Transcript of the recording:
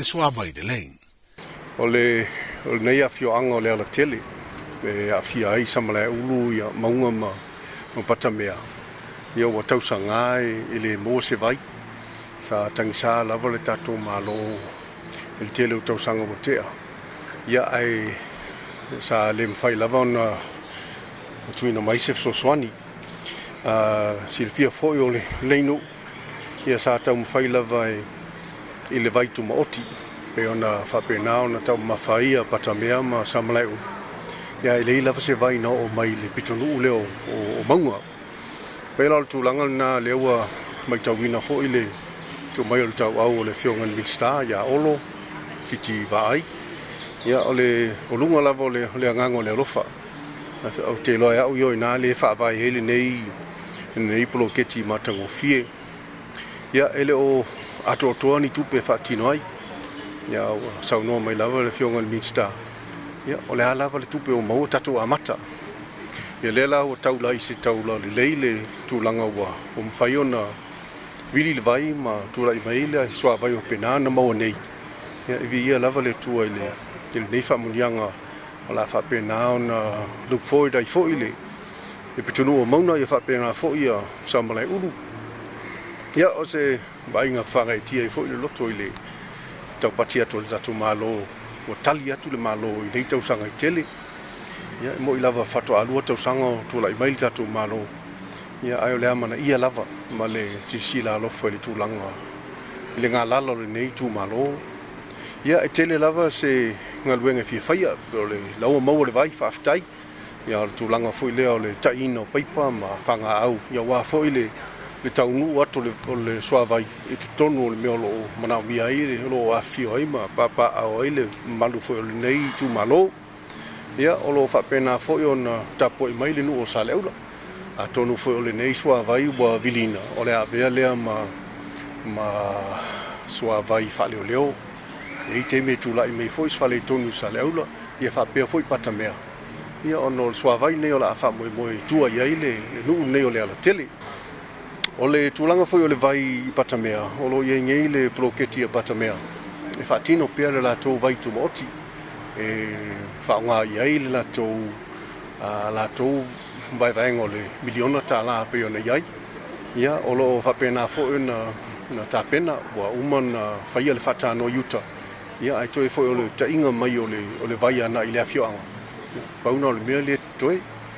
e soa vai de lein. O le, o le nei a fio anga o le ala tele, e a fia ai samalai ulu i a maunga ma, ma pata mea. Ia ua tausa ngai i e, e le mō se vai, sa tangisā lawa le tātou mā lō, i e le tele u tausa ngā watea. Ia ai, sa le mwhai lawa o na, o tui na maisef so swani, uh, si le fia fōi o le leinu, ia sa tau mwhai lawa e, i le vai tuma oti pe ona fa pe na ona tau mafaia pata mea ma samalai u ya ile ile fa se vai no o mai le pitonu u le o, o, o pe la tu langa na le mai tau wina ho ile tu mai le tau au le fiong an minsta ya olo fiti vai ya ole olunga la vole le le anga le rofa asa o te loa ya e u yo na le fa vai hele nei nei polo keti matango fie ya ele o atoatoa ni tupe faatino ai ia ua saunoa mai lava le fioga le minista ia o le a lava le tupe o maua tatou amata ia lea la ua taulai se taula lelei le tulaga ua o mafai ona wili le vai ma tulai mai le soavai o pena na maua nei ia e viia lava le atua i lenei faamuliaga o la faapena ona luk foid ai foʻi le e petunuu o mauna ia faapena foʻi a samalai ulu ia o se vaiga faagaitiai foʻi le loto i le taupati atu o le tatou malo ua tali atu le malo i nei tausaga i tele ia e moi lava fatoaalua tausaga o tuala'i mai maili tatou malo ia ae o le a lava ma le tisi lalofa e i le langa. i le galala nei lenei malo. ia e tele lava se galuega e fiafaia o le laua maua le vai faafetai ia o le tulaga foʻi lea o le ta ino paipa ma fanga fagaau ia uā foʻi le le taunu atu le o le soavai i totonu o le mea loo manaomia ai le lo afio ai ma paapaao ai le malu foi o lenei tumālō ia o loo faapena foʻi ona tapuaʻi mai le nuu o saleaula atonu foi o lenei soavai ua vilina o le aavea lea ma ma soavai faaleoleo ei teime tulaʻi mai foʻi sefaleitonu i saleaula ia faapea foʻi pata mea ia ona o le soavai nei o la a faamoemoe tuai ai le nuu lenei o le alatele O le tūlanga foi o le vai i Patamea, o lo ia ngei le proketi i Patamea. E wha tino pia la lātou vai tu mōti. E wha ngā iai le lātou, la lātou vai vai ngō le miliona tā lā pe iai. Ia, yeah, o lo wha pēnā foi e na, na tā pena, wa uma na whaia le whata no yuta. Ia, ai toi foi o le ta inga mai o le, vai ana i le awhioanga. Pauna o le mea le toi,